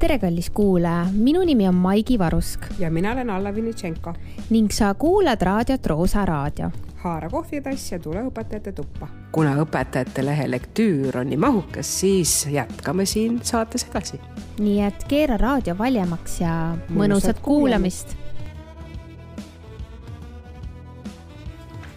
tere, kallis kuulaja, minu nimi on Maigi Varusk ja mina olen Alla Vinitšenko ning sa kuulad raadiot Roosa Raadio. haara kohvitass ja tule õpetajate tuppa. kuna õpetajate lehe lektüür on nii mahukas, siis jätkame siin saates edasi. nii et keera raadio valjemaks ja mõnusat, mõnusat kuulamist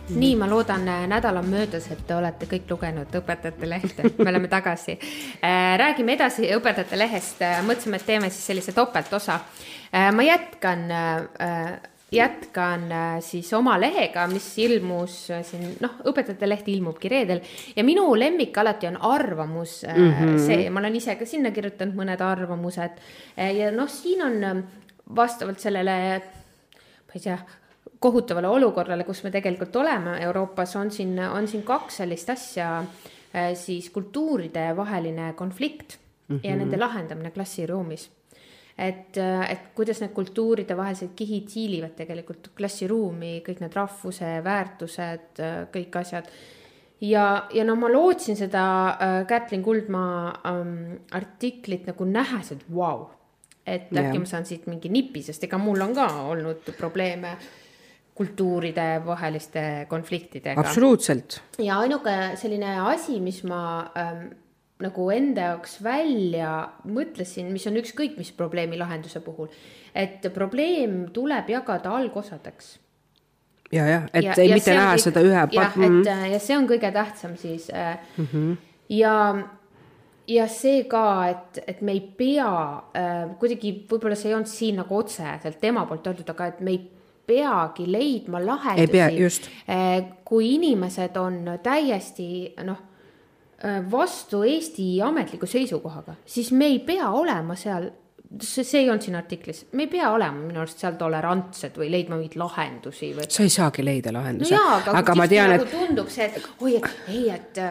nii, ma loodan, äh, nädal on möödas, et te olete kõik lugenud Õpetajate Lehte, me oleme tagasi. Äh, räägime edasi Õpetajate Lehest, äh, mõtlesime, et teeme siis sellise topeltosa. ma jätkan, jätkan siis oma lehega, mis ilmus siin, noh, Õpetajate Leht ilmubki reedel ja minu lemmik alati on arvamus mm, -hmm. see, ma olen ise ka sinna kirjutanud mõned arvamused ja noh, siin on vastavalt sellele, ma ei tea kohutavale olukorrale, kus me tegelikult oleme Euroopas, on siin, on siin kaks sellist asja, äh, siis kultuuride vaheline konflikt mm -hmm. ja mhm. nende lahendamine klassiruumis. et, äh, et kuidas need kultuuride vahelised kihid siilivad tegelikult klassiruumi, kõik need rahvuse väärtused, äh, kõik asjad ja, ja no ma lootsin seda äh, Kätlin Kuldmaa ähm, artiklit nagu nähes, et vau wow., et äkki yeah. ma saan siit mingi nipi, sest ega mul on ka olnud probleeme äh, kultuuride vaheliste konfliktidega. absoluutselt. ja ainuke selline asi, mis ma ähm, nagu enda jaoks välja mõtlesin, mis on ükskõik mis probleemi lahenduse puhul, et probleem tuleb jagada algosadeks. ja, jah, et ja, ei ja mitte näha kõik, seda ühe. jah, et mhm. ja see on kõige tähtsam siis äh, mm. -hmm. ja ja see ka, et, et me ei pea äh, kuidagi, võib-olla see ei olnud siin nagu otseselt tema poolt öeldud, aga et me ei peagi leidma lahendusi. Eh, kui inimesed on täiesti noh, eh, vastu Eesti ametliku seisukohaga, siis me ei pea olema seal see, see ei olnud siin artiklis, me ei pea olema minu arust seal tolerantsed või leidma mingeid lahendusi või. sa ei saagi leida lahendusi no. aga, aga ma tean, nagu et. tundub see, et oi, et ei, et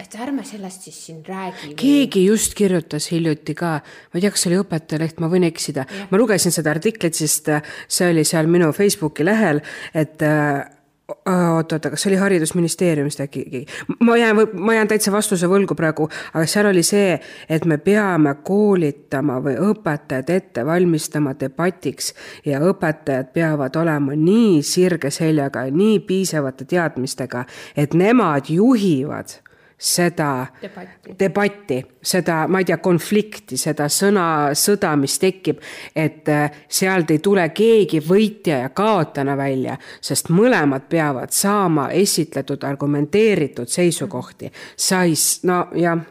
et ärme sellest siis siin räägi. keegi just kirjutas hiljuti ka, ma ei tea, kas see oli Õpetajaleht, ma võin eksida, ma lugesin seda artiklit, sest äh, see oli seal minu Facebooki lehel, et äh, oot-oota, kas see oli Haridusministeeriumist äkki? ma jään, ma jään täitsa vastuse võlgu praegu, aga seal oli see, et me peame koolitama või õpetajad ette valmistama debatiks ja õpetajad peavad olema nii sirge seljaga ja nii piisavate teadmistega, et nemad juhivad seda debatti. debatti, seda, ma ei tea, konflikti, seda sõnasõda, mis tekib, et äh, sealt ei tule keegi võitja ja kaotana välja, sest mõlemad peavad saama esitletud argumenteeritud seisukohti. sa ei, no jah,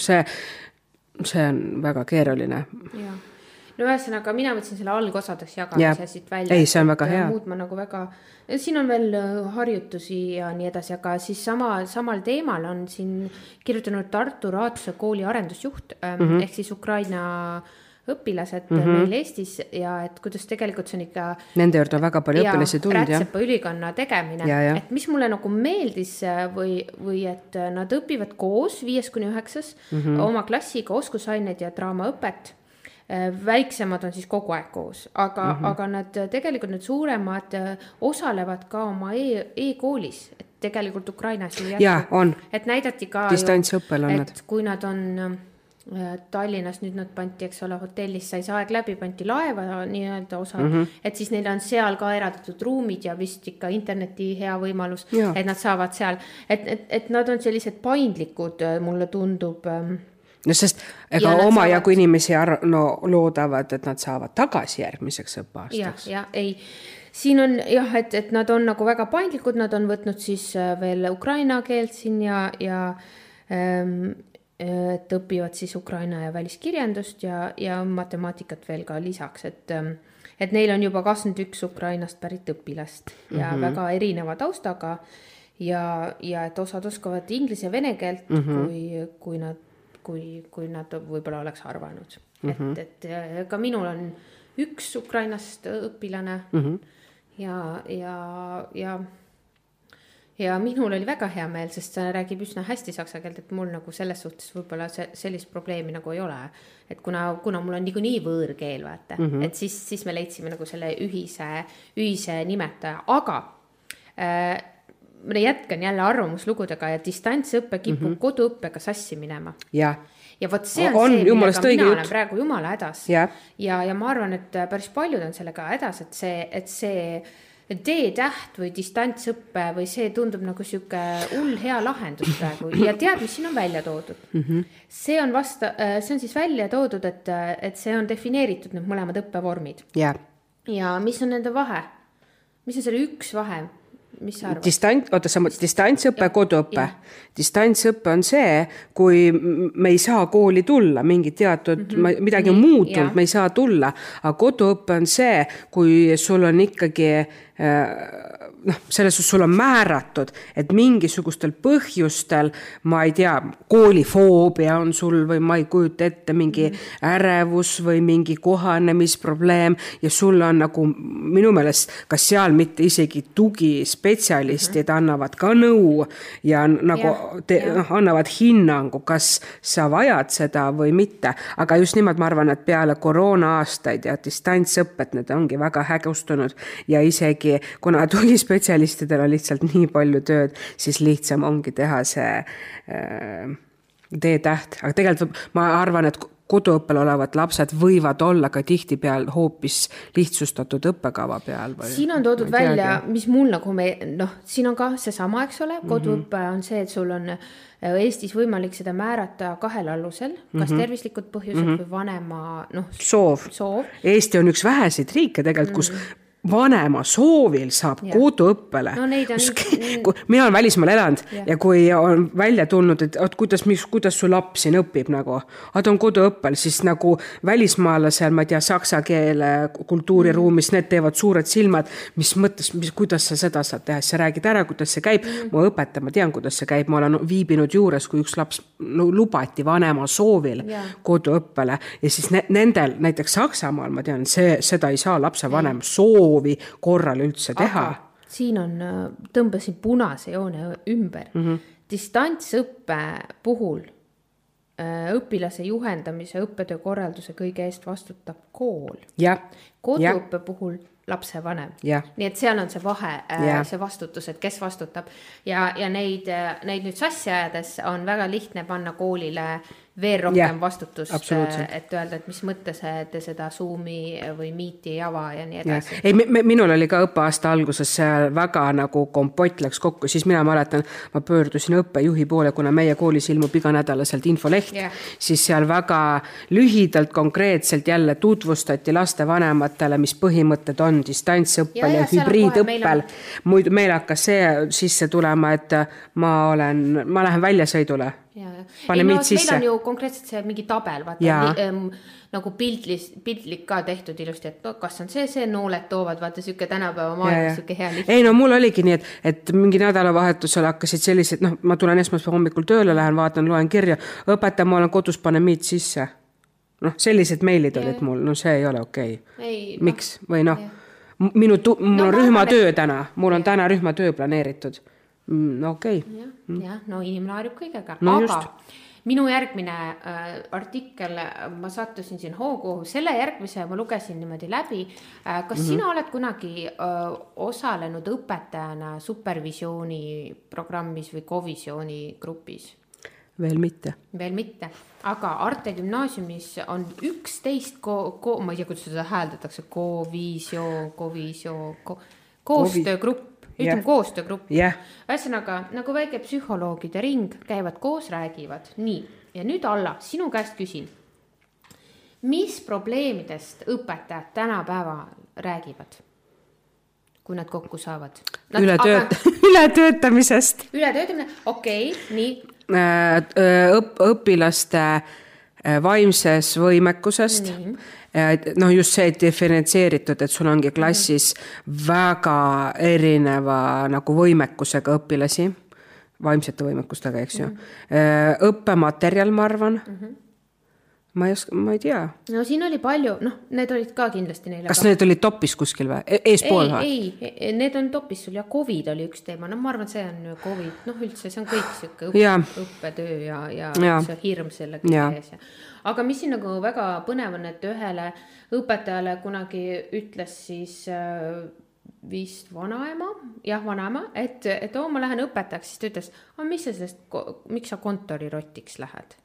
see, see on väga keeruline. jah no ühesõnaga, mina võtsin selle algosadeks jagamise siit välja. ei, see on väga hea. muud ma nagu väga, siin on veel äh, harjutusi ja nii edasi, aga siis sama, samal teemal on siin kirjutanud Tartu Raatuse kooli arendusjuht mm -hmm. ehk siis Ukraina õpilased mm -hmm. meil Eestis ja et kuidas tegelikult see on ikka. Nende juurde on väga palju õpilasi tulnud jah. Rätsepa ülikonna tegemine, et mis mulle nagu meeldis äh, või, või et nad õpivad koos viies kuni üheksas mm -hmm. oma klassiga oskusaineid ja draamaõpet Äh, väiksemad on siis kogu aeg koos, aga mm, -hmm. aga nad äh, tegelikult need suuremad äh, osalevad ka oma e, e-koolis, et tegelikult Ukrainas ju jätkub. et näidati ka. distantsõppel on nad. kui nad on Tallinnas nüüd nad pandi, eks ole, hotellis sai see aeg läbi, pandi laeva nii-öelda osa mm, -hmm. et siis neil on seal ka eraldatud ruumid ja vist ikka interneti hea võimalus, et nad saavad seal, et, et, et nad on sellised paindlikud, mulle tundub ähm, no sest ega omajagu saavad... inimesi ar-, no loodavad, et nad saavad tagasi järgmiseks õppeaastaks. jah, ei, siin on jah, et, et nad on nagu väga paindlikud, nad on võtnud siis äh, veel ukraina keelt siin ja, ja ähm, et õpivad siis ukraina ja väliskirjandust ja, ja matemaatikat veel ka lisaks, et ähm, et neil on juba kakskümmend üks Ukrainast pärit õpilast ja mm -hmm. väga erineva taustaga ja, ja et osad oskavad inglise ja vene keelt mm, -hmm. kui, kui nad kui, kui nad võib-olla oleks arvanud mm. -hmm. et, et ka minul on üks Ukrainast õpilane mm -hmm. ja, ja, ja ja minul oli väga hea meel, sest ta räägib üsna hästi saksa keelt, et mul nagu selles suhtes võib-olla see, sellist probleemi nagu ei ole. et kuna, kuna mul on niikuinii võõrkeel, vaata mm, -hmm. et siis, siis me leidsime nagu selle ühise, ühise nimetaja, aga äh, ma jätkan jälle arvamuslugudega ja distantsõpe kipub mm -hmm. koduõppega sassi minema jah ja vot see on, On see, millega mina olen praegu jumala hädas. Jah. ja, ja ma arvan, et äh, päris paljud on sellega hädas, et see, et see D-täht või distantsõpe või see tundub nagu sihuke hull hea lahendus praegu ja tead, mis siin on välja toodud mm? -hmm. see on vasta, see on siis välja toodud, et, et see on defineeritud need mõlemad õppevormid jah ja mis on nende vahe? mis on selle üks vahe, mis sa arvad? distant, oota, sa mõtled distantsõpe, koduõpe distantsõpe on see, kui me ei saa kooli tulla, mingi teatud mm, -hmm. midagi on muutunud me ei saa tulla. aga koduõpe on see, kui sul on ikkagi äh, noh, selles suhtes sul on määratud, et mingisugustel põhjustel, ma ei tea, koolifoobia on sul või ma ei kujuta ette, mingi ärevus või mingi kohanemisprobleem ja sul on nagu minu meelest, kas seal mitte isegi tugispetsialistid mm -hmm. annavad ka nõu ja nagu te, noh, annavad hinnangu, kas sa vajad seda või mitte. aga just nimelt ma arvan, et peale koroona aastaid ja distantsõpet need ongi väga hägustunud ja isegi kuna tugispetsialistidel on lihtsalt nii palju tööd, siis lihtsam ongi teha see äh, D-täht, aga tegelikult ma arvan, et koduõppel olevad lapsed võivad olla ka tihtipeale hoopis lihtsustatud õppekava peal siin on toodud välja, mis mul nagu me noh, siin on ka seesama, eks ole, koduõpe mm -hmm. on see, et sul on äh, Eestis võimalik seda määrata kahel alusel, kas mm -hmm. tervislikud põhjused mm -hmm. või vanema noh, soov, soov. Eesti on üks väheseid riike tegelikult, kus vanema soovil saab Jah. koduõppele No mina olen välismaal elanud Jah. ja kui on välja tulnud, et oot, kuidas, mis, kuidas su laps siin õpib nagu, aga ta on koduõppel, siis nagu välismaalasel, ma ei tea, saksa keele kultuuriruumis, need teevad suured silmad, mis mõttes, mis, kuidas sa seda saad teha, siis sa räägid ära, kuidas see käib. Mm, ma õpetan, ma tean, kuidas see käib, ma olen viibinud juures, kui üks laps no, lubati vanema soovil Jaa. koduõppele ja siis ne, nendel näiteks Saksamaal ma tean, see, seda ei saa lapsevanem soovi korral üldse teha. siin on, tõmbasin punase joone ümber mm. -hmm. distantsõppe puhul äh, õpilase juhendamise, õppetöö korralduse kõige eest vastutab kool. koduõppe puhul lapsevanem. Nii et seal on see vahe, Jah. see vastutus, et kes vastutab ja, ja neid, neid nüüd sassi ajades on väga lihtne panna koolile veel rohkem Jah, vastutust, absoluutselt. et öelda, et mis mõttes te seda Zoomi või Meeti ei ava ja nii edasi., ei, minul oli ka õppeaasta alguses seal väga nagu kompott läks kokku, siis mina mäletan, ma pöördusin õppejuhi poole, kuna meie koolis ilmub iganädalaselt infoleht Jah. siis seal väga lühidalt, konkreetselt jälle tutvustati lastevanematele, mis põhimõtted on distantsõppel ja, ja ja hübriidõppel muidu meil hakkas see sisse tulema, et ma olen, ma lähen väljasõidule ja, ja. Pane ei no meid meil sisse. on ju konkreetselt see mingi tabel, vaata ähm, nagu pildlis, piltlik ka tehtud ilusti, et no kas on see, see nooled toovad, vaata sihuke tänapäeva Ja, maailmas ja. sihuke hea lihtne. ei no mul oligi nii, et, et mingi nädalavahetusel hakkasid sellised, noh, ma tulen esmaspäeva hommikul tööle, lähen vaatan, loen kirja, õpetaja, ma olen kodus, pane meid sisse. noh, sellised meilid olid mul, no see ei ole okei okay.. ei, miks või noh, minu, mul No on ma rühmatöö täna, mul on täna rühmatöö planeeritud. No okei okay., jah, jah, no inimene harjub kõigega No aga just. minu järgmine äh, artikkel, ma sattusin siin hoogu, selle järgmise ma lugesin niimoodi läbi äh,. kas mm -hmm. sina oled kunagi äh, osalenud õpetajana supervisiooni programmis või kovisiooni grupis? veel mitte. veel mitte, aga Arte gümnaasiumis on üksteist ko-, ko-, ma ei tea, kuidas seda hääldatakse, kovisioon, kovisioon ko,, koostöögrupp, ütleme Jah. koostöögrupp. jah, ühesõnaga nagu väike psühholoogide ring, käivad koos, räägivad, nii. ja nüüd Alla, sinu käest küsin. mis probleemidest õpetajad tänapäeval räägivad? kui nad kokku saavad? ületööt-, ületöötamisest. ületöötamine, okei okay,, nii õp-, õpilaste äh, vaimses võimekusest. noh, just see diferentseeritud, et sul ongi klassis väga erineva nagu võimekusega õpilasi, vaimsete võimekustega, eks ju. õppematerjal, ma arvan mm. -hmm. Ma ei oska, ma ei tea, no siin oli palju, noh, need olid ka kindlasti neile. kas need olid topis kuskil või e, eespool või? ei, ei, need on topis sul ja Covid oli üks teema, no ma arvan, et see on Covid, noh, üldse see on kõik sihuke Jaa. õpp, õppetöö ja, ja Jaa. see hirm selle kõige ees ja. aga mis siin nagu väga põnev on, et ühele õpetajale kunagi ütles siis äh, vist vanaema, jah, vanaema, et, et oo, ma lähen õpetajaks, siis ta ütles, aga mis sa sellest, miks sa kontorirotiks lähed?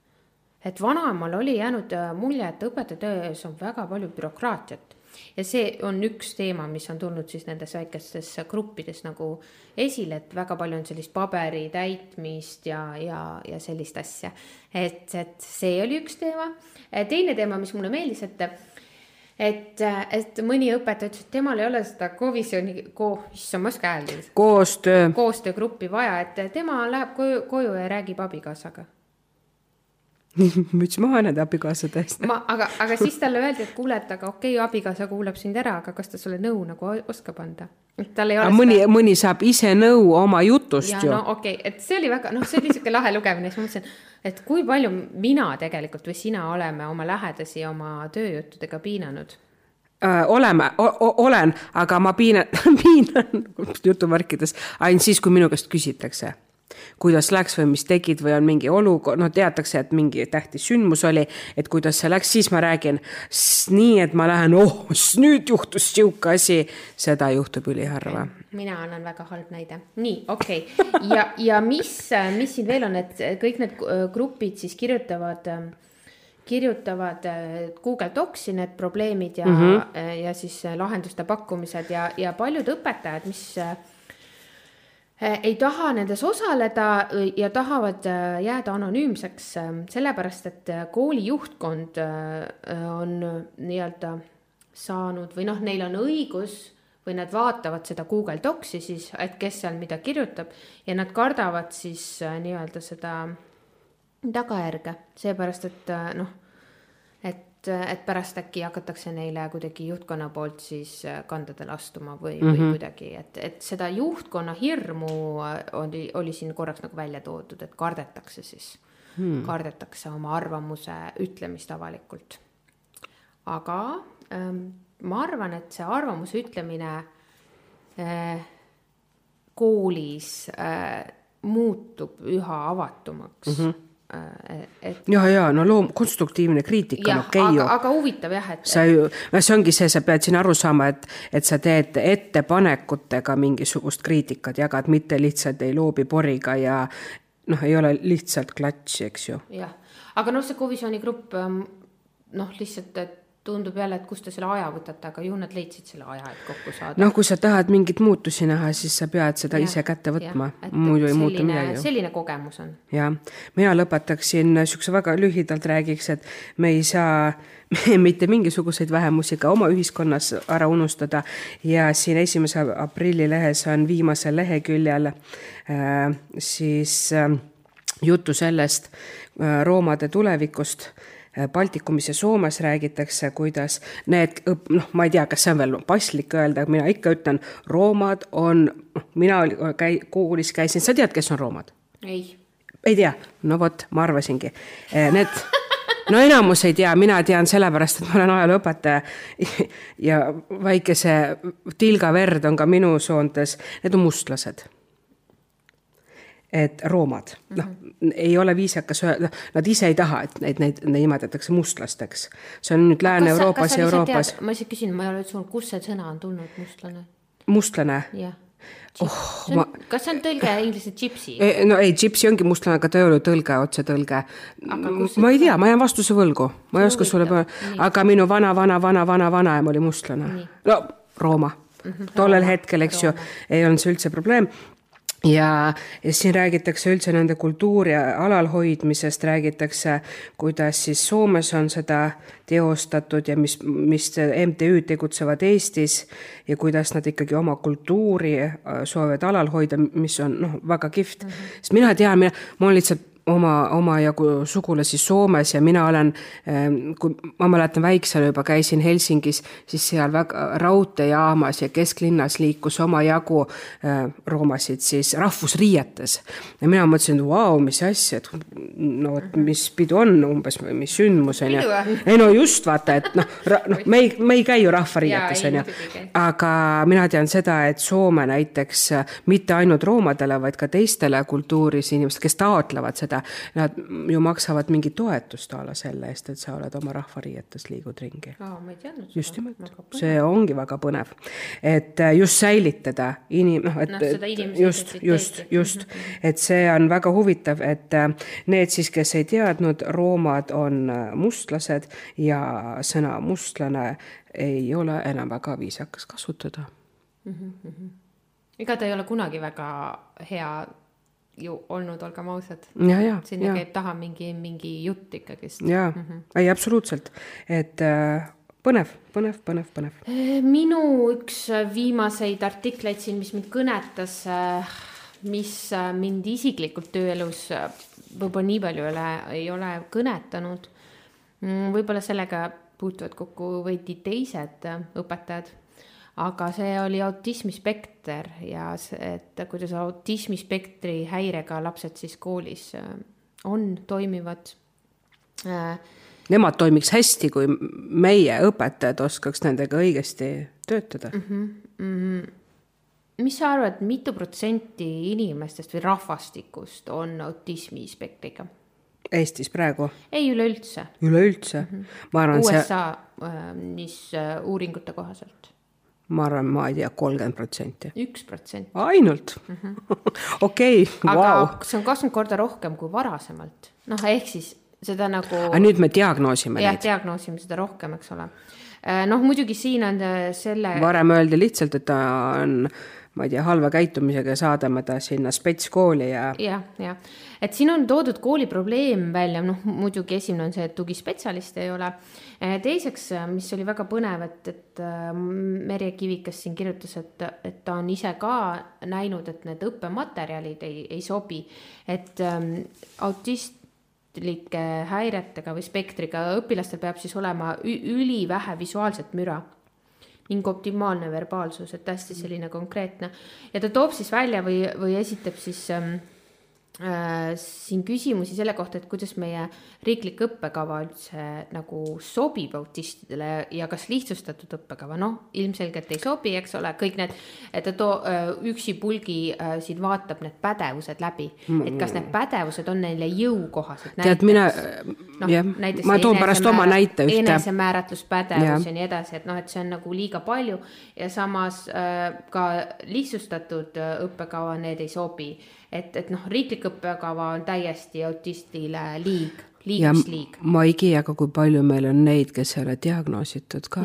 Et vanaemal oli jäänud äh, mulje, et õpetaja töös on väga palju bürokraatiat ja see on üks teema, mis on tulnud siis nendes väikestes gruppides nagu esile, et väga palju on sellist paberi täitmist ja, ja, ja sellist asja. et, et see oli üks teema. teine teema, mis mulle meeldis, et et, et mõni õpetaja ütles, et temal ei ole seda komisjoni ko-, issand, ma ei oska hääldada. koostöö. koostöögruppi vaja, et tema läheb koju, koju ja räägib abikaasaga müts maha nende abikaasade eest. ma, aga, aga siis talle öeldi, et kuule, et aga okei okay,, abikaasa kuulab sind ära, aga kas ta sulle nõu nagu oskab anda? tal ei ole. mõni seda..., mõni saab ise nõu oma jutust ja, ju. no okei okay., et see oli väga, noh, see oli sihuke lahe lugemine, siis ma mõtlesin, et kui palju mina tegelikult või sina oleme oma lähedasi oma tööjuttudega piinanud Öö, oleme, olen, aga ma piinan, piinan jutumärkides ainult siis, kui minu käest küsitakse kuidas läks või mis tegid või on mingi olukord, noh, teatakse, et mingi tähtis sündmus oli, et kuidas see läks, siis ma räägin nii, et ma lähen, oh, nüüd juhtus sihuke asi, seda juhtub üliharva. mina annan väga halb näide, nii, okei okay., ja, ja mis, mis siin veel on, et kõik need grupid siis kirjutavad kirjutavad Google Docsi need probleemid ja mm, -hmm. ja siis lahenduste pakkumised ja, ja paljud õpetajad, mis Äh, ei taha nendes osaleda äh, ja tahavad äh, jääda anonüümseks, sellepärast et kooli juhtkond on nii-öelda saanud või noh, neil on õigus või nad vaatavad seda Google Docsi siis, et kes seal mida kirjutab ja nad kardavad siis nii-öelda seda tagajärge, seepärast et noh et, et pärast äkki hakatakse neile kuidagi juhtkonna poolt siis äh, kandadele astuma või mm, -hmm. või mhm. kuidagi, et, et seda juhtkonna hirmu äh, oli, oli siin korraks nagu välja toodud, et kardetakse siis hmm., kardetakse oma arvamuse ütlemist avalikult. aga ähm, ma arvan, et see arvamuse ütlemine äh, koolis äh, muutub üha avatumaks mm. -hmm et. ja, ja no loom-, konstruktiivne kriitika on okei okay, ju. aga huvitav jah, et. sa ju, no see ongi see, sa pead siin aru saama, et, et sa teed ettepanekutega mingisugust kriitikat, jagad, mitte lihtsalt ei loobi poriga ja noh, ei ole lihtsalt klatši, eks ju. jah, aga noh, see Covisjoni grupp ähm, noh, lihtsalt, et tundub jälle, et kust te selle aja võtate, aga ju nad leidsid selle aja, et kokku saada. noh, kui sa tahad mingeid muutusi näha, siis sa pead seda ja, ise kätte võtma, muidu ei selline, muutu midagi. selline kogemus on. jah, mina lõpetaksin niisuguse väga lühidalt räägiks, et me ei saa mitte mingisuguseid vähemusi ka oma ühiskonnas ära unustada ja siin esimese aprilli lehes on viimasel leheküljel äh, siis äh, juttu sellest äh, roomade tulevikust Äh, Baltikumis ja Soomes räägitakse, kuidas need noh, ma ei tea, kas see on veel paslik öelda, mina ikka ütlen, roomad on, noh, mina käi-, koolis käisin, sa tead, kes on roomad? ei. ei tea, no vot, ma arvasingi. Äh, need no enamus ei tea, mina tean sellepärast, et ma olen ajalooõpetaja ja väikese tilga verd on ka minu soontes, need on mustlased et roomad mm, -hmm. noh, ei ole viisakas öelda, nad ise ei taha, et neid, neid nimetatakse mustlasteks. see on nüüd Lääne-Euroopas ja Euroopas. ma lihtsalt küsin, ma ei ole üldse kuulnud, kust see sõna on tulnud, mustlane? mustlane? jah. Oh, ma... kas see on tõlge inglise gypsy? no ei, gypsy ongi mustlane, aga ta ei ole tõlge, otsetõlge. ma ei tea, ma jään vastuse võlgu, ma ei oska sulle, aga minu vana, vana, vana, vana, vanaema oli mustlane. no Rooma mm -hmm. tollel hetkel, eks Rooma. ju, ei olnud see üldse probleem ja, ja siin räägitakse üldse nende kultuuri alalhoidmisest, räägitakse, kuidas siis Soomes on seda teostatud ja mis, mis MTÜ-d tegutsevad Eestis ja kuidas nad ikkagi oma kultuuri äh, soovivad alal hoida, mis on noh, väga kihvt mm. -hmm. sest mina tean, mina, ma olen lihtsalt oma, omajagu sugulasi Soomes ja mina olen, ähm, kui ma mäletan väiksena juba käisin Helsingis, siis seal väga raudteejaamas ja kesklinnas liikus omajagu äh, roomasid siis rahvusriietes. ja mina mõtlesin, et vau, mis asja, et no vot, mis pidu on umbes, mis sündmus on ju. ei no just vaata, et noh, noh, me ei, me ei käi ju rahvariietes on ju. aga mina tean seda, et Soome näiteks mitte ainult roomadele, vaid ka teistele kultuuris inimestele, kes taotlevad seda, enda, nad ju maksavad mingit toetust a la selle eest, et sa oled oma rahvariietes, liigud ringi. aa, ma ei teadnud seda. just nimelt, see ongi väga põnev, et äh, just säilitada inim-, noh, et seda inimese just, just, identiteeti. just, et see on väga huvitav, et äh, need siis, kes ei teadnud, roomad on äh, mustlased ja sõna mustlane ei ole enam väga viisakas kasutada. ega ta ei ole kunagi väga hea ju olnud, olgem ausad. sinna ja, käib taha mingi, mingi jutt ikkagist. ja mm, -hmm. ei absoluutselt, et äh, põnev, põnev, põnev, põnev. minu üks viimaseid artikleid siin, mis mind kõnetas, mis mind isiklikult tööelus võib-olla nii palju ei ole, ei ole kõnetanud. võib-olla sellega puutuvad kokku veidi teised õpetajad, aga see oli autismispekter ja see, et kuidas autismispektri häirega lapsed siis koolis on, toimivad Nemad toimiks hästi, kui meie õpetajad oskaks nendega õigesti töötada mm. -hmm. mis sa arvad, mitu protsenti inimestest või rahvastikust on autismispektriga? Eestis praegu? ei, üleüldse. üleüldse mm? -hmm. ma arvan, USA see. äh, mis äh, uuringute kohaselt. Ma arvan, ma ei tea, kolmkümmend protsenti. üks protsent. ainult -hmm.? okei vau. see on kakskümmend korda rohkem kui varasemalt. noh, ehk siis seda nagu. aga nüüd me diagnoosime jah, neid. diagnoosime seda rohkem, eks ole. noh, muidugi siin on äh, selle. varem öeldi lihtsalt, et ta on, ma ei tea, halva käitumisega ja saadame ta sinna spetskooli ja jah, jah, et siin on toodud kooli probleem välja, noh muidugi esimene on see, et tugispetsialiste ei ole. teiseks, mis oli väga põnev, et, et äh, Merje Kivikas siin kirjutas, et, et ta on ise ka näinud, et need õppematerjalid ei, ei sobi, et ähm, autistlike häiretega või spektriga õpilastel peab siis olema ülivähe visuaalset müra ning optimaalne verbaalsus, et hästi selline konkreetne. ja ta toob siis välja või, või esitab siis ähm, äh, siin küsimusi selle kohta, et kuidas meie riiklik õppekava üldse nagu sobib autistidele ja kas lihtsustatud õppekava, noh, ilmselgelt ei sobi, eks ole, kõik need, et ta too äh, üksipulgi äh, siin vaatab need pädevused läbi, et kas need pädevused on neile jõukohased. tead, mina, jah, ma toon pärast oma näite ühte. enesemääratluspädevus ja nii edasi, et noh, et see on nagu liiga palju ja samas äh, ka lihtsustatud äh, õppekava, need ei sobi. Et, et noh, riiklik õppekava on täiesti autistile liig, ja liigsliig. Maigi, aga kui palju meil on neid, kes ei ole diagnoositud ka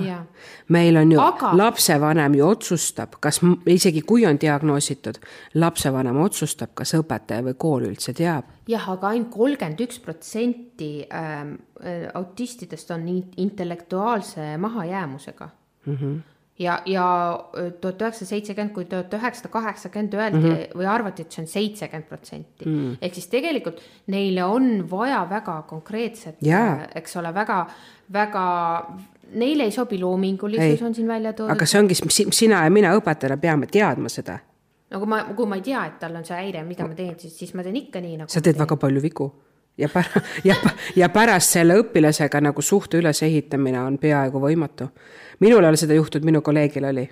meil on ju Aga- lapsevanem ju otsustab, kas isegi kui on diagnoositud, lapsevanem otsustab, kas õpetaja või kool üldse teab. jah, aga ainult kolmkümmend üks protsenti ähm, äh, autistidest on in- intellektuaalse mahajäämusega mm. -hmm ja, ja tuhat üheksasada seitsekümmend kui tuhat üheksasada kaheksakümmend öeldi mm -hmm. või arvati, et see on seitsekümmend protsenti. ehk siis tegelikult neile on vaja väga konkreetset Jaa. eks ole, väga, väga, neile ei sobi loomingulisus, on siin välja toodud. aga see ongi, sina ja mina õpetajana peame teadma seda. no kui ma, kui ma ei tea, et tal on see häire, mida ma teen, siis, siis ma teen ikka nii nagu. sa teed väga palju vigu ja pär-, ja, ja pärast selle õpilasega nagu suhte ülesehitamine on peaaegu võimatu. minul ei ole seda juhtunud, minu kolleegil oli.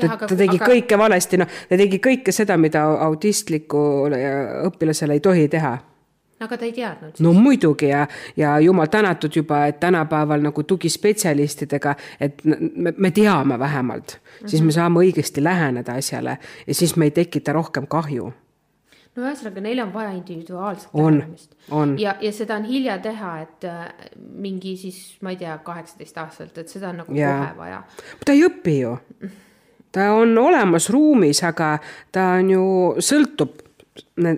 ta, ta tegi aga... kõike valesti, noh, ta tegi kõike seda, mida autistlikule õpilasele ei tohi teha aga ta ei teadnud. no muidugi ja, ja jumal tänatud juba, et tänapäeval nagu tugispetsialistidega, et me, me teame vähemalt mm, -hmm. siis me saame õigesti läheneda asjale ja siis me ei tekita rohkem kahju. No ühesõnaga, neil on vaja individuaalset lähenemist. ja, ja seda on hilja teha, et äh, mingi siis, ma ei tea, kaheksateist aastaselt, et seda on nagu Jaa. kohe vaja. ta ei õpi ju. ta on olemas ruumis, aga ta on ju, sõltub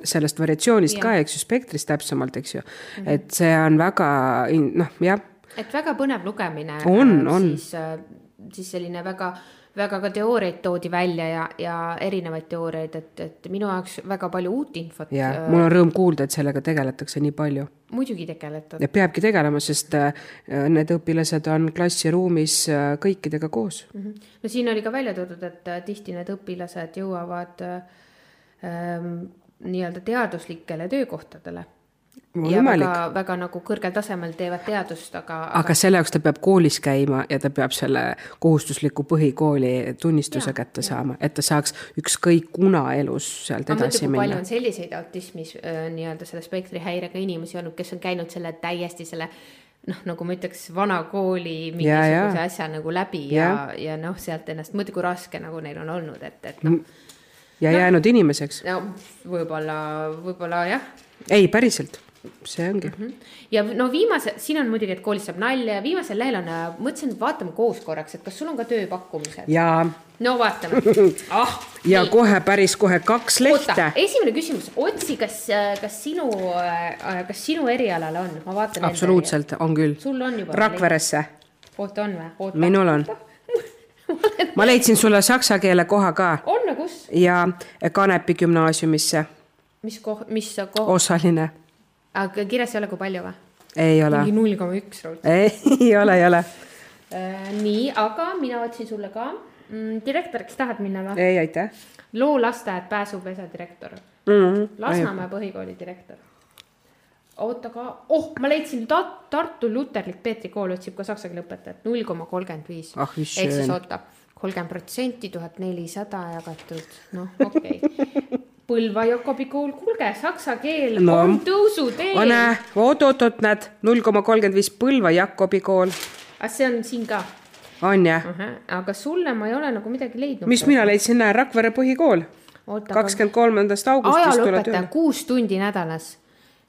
sellest variatsioonist Jah. ka, eks ju, spektrist täpsemalt, eks ju. et see on väga, noh, jah, et väga põnev lugemine. On, äh, on. siis, äh, siis selline väga, väga ka teooriaid toodi välja ja, ja erinevaid teooriaid, et, et minu jaoks väga palju uut infot. ja mul on rõõm kuulda, et sellega tegeletakse nii palju. muidugi tegeletud. ja peabki tegelema, sest äh, need õpilased on klassiruumis äh, kõikidega koos. Mhm. no siin oli ka välja toodud, et äh, tihti need õpilased jõuavad äh, ähm, nii-öelda teaduslikele töökohtadele. Ja võimalik. väga, väga nagu kõrgel tasemel teevad teadust, aga, aga selle jaoks ta peab koolis käima ja ta peab selle kohustusliku põhikooli tunnistuse Jaa, kätte saama, et ta saaks ükskõik kuna elus sealt aga edasi palju minna. on selliseid autismis nii-öelda selle spektrihäirega inimesi olnud, kes on käinud selle täiesti selle noh, nagu ma ütleks, vana kooli mingisuguse asja nagu läbi ja, Jaa. ja noh, sealt ennast, mõtle, kui raske nagu neil on olnud, et, et noh, ja jäänud inimeseks. no võib-olla, võib-olla jah. Ei, päriselt, see ongi. ja no viimase, siin on muidugi, et koolis saab nalja ja viimasel lehel on, mõtlesin, et vaatame koos korraks, et kas sul on ka tööpakkumised. ja, no vaatame ah, ja nii. kohe päris kohe kaks lehte. esimene küsimus, otsi, kas, kas sinu, kas sinu erialal on, ma vaatan. absoluutselt, on küll. sul on juba. Rakveresse, oota, on või? minul on. ma leidsin sulle saksa keele koha ka on kus? ja Kanepi gümnaasiumisse, mis koh-, mis sa koh-, osaline. Aga kirjas ei ole, kui palju või? ei ole, mingi null koma üks raud. ei ole, ei ole. nii, aga mina otsin sulle ka mm, direktoriks tahad minna või? ei, aitäh loo lasteaed pääsupesa direktor mm. -hmm. Lasnamäe põhikooli direktor. oota ka, oh, ma leidsin Ta Tartu Luterlik Peetri kool otsib ka saksa keele õpetajat, null koma kolmkümmend viis. Ah, ehk siis oota, kolmkümmend protsenti, tuhat nelisada jagatud, noh, okei okay. Põlva Jakobi kool, kuulge, saksa keel No. no. on tõusuteel. näe, oot-oot-oot, näed, null koma kolmkümmend viis Põlva Jakobi kool aga see on siin ka on jah. aga sulle ma ei ole nagu midagi leidnud. mis mina leidsin, näe, Rakvere põhikool, kakskümmend kolmandast augustist ajalooõpetaja kuus tundi nädalas.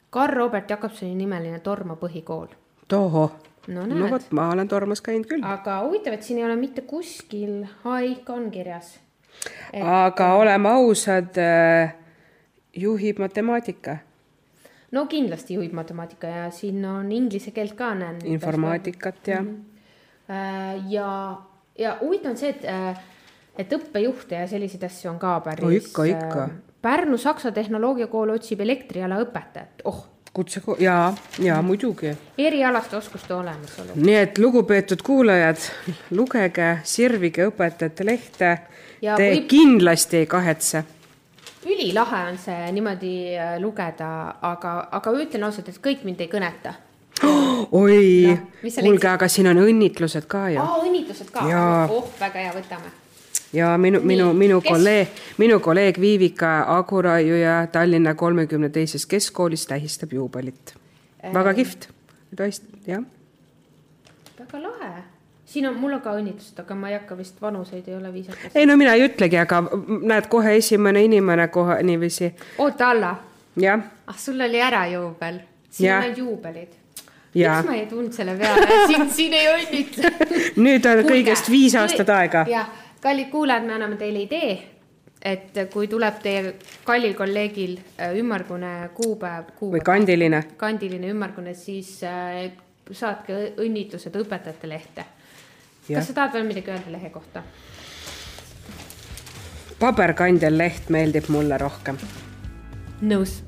Karl Robert Jakobsoni nimeline Torma põhikool. tohoh, no no näed vot, ma olen Tormas käinud küll, aga huvitav, et siin ei ole mitte kuskil, ikka on kirjas. Aga oleme ausad, juhib matemaatika, no kindlasti juhib matemaatika ja siin on inglise keelt ka näen. informaatikat ja Äh, ja, ja huvitav on see, et, äh, et õppejuhte ja selliseid asju on ka päris. No ikka, ikka. äh, Pärnu Saksa Tehnoloogiakool otsib elektriala õpetajat, oh, kutse, ja, ja muidugi. erialaste oskuste olemasolu. nii et lugupeetud kuulajad, lugege, sirvige õpetajate lehte. Ja Te võib- kindlasti ei kahetse. ülilahe on see niimoodi äh, lugeda, aga, aga ütlen ausalt, et kõik mind ei kõneta. oi Noh, mis sa kuulge, aga siin on õnnitlused ka ju. aa, õnnitlused ka, Jaa. oh, väga hea, võtame. ja minu, minu, minu kes- kolleeg, minu kolleeg Viivika Aguraiuja Tallinna kolmekümne teises keskkoolis tähistab juubelit. väga kihvt, jah. Siin on, mul on ka õnnitlused, aga ma ei hakka vist vanuseid ei ole viisakas. ei no mina ei ütlegi, aga näed kohe esimene inimene kohe niiviisi, oota, Alla, ah sul oli ära juubel, siin on juubelid. Miks ma ei tulnud selle peale, sind siin ei õnnitle nüüd on kõigest viis aastat aega. jah, kallid kuulajad, me anname teile idee, et kui tuleb teie kallil kolleegil äh, ümmargune kuupäev, või kuupäev, kandiline. kandiline ümmargune, siis äh, saatke õnnitlused õpetajate lehte. Kas sa tahad veel midagi öelda lehe kohta? paberkandjal leht meeldib mulle rohkem. nõus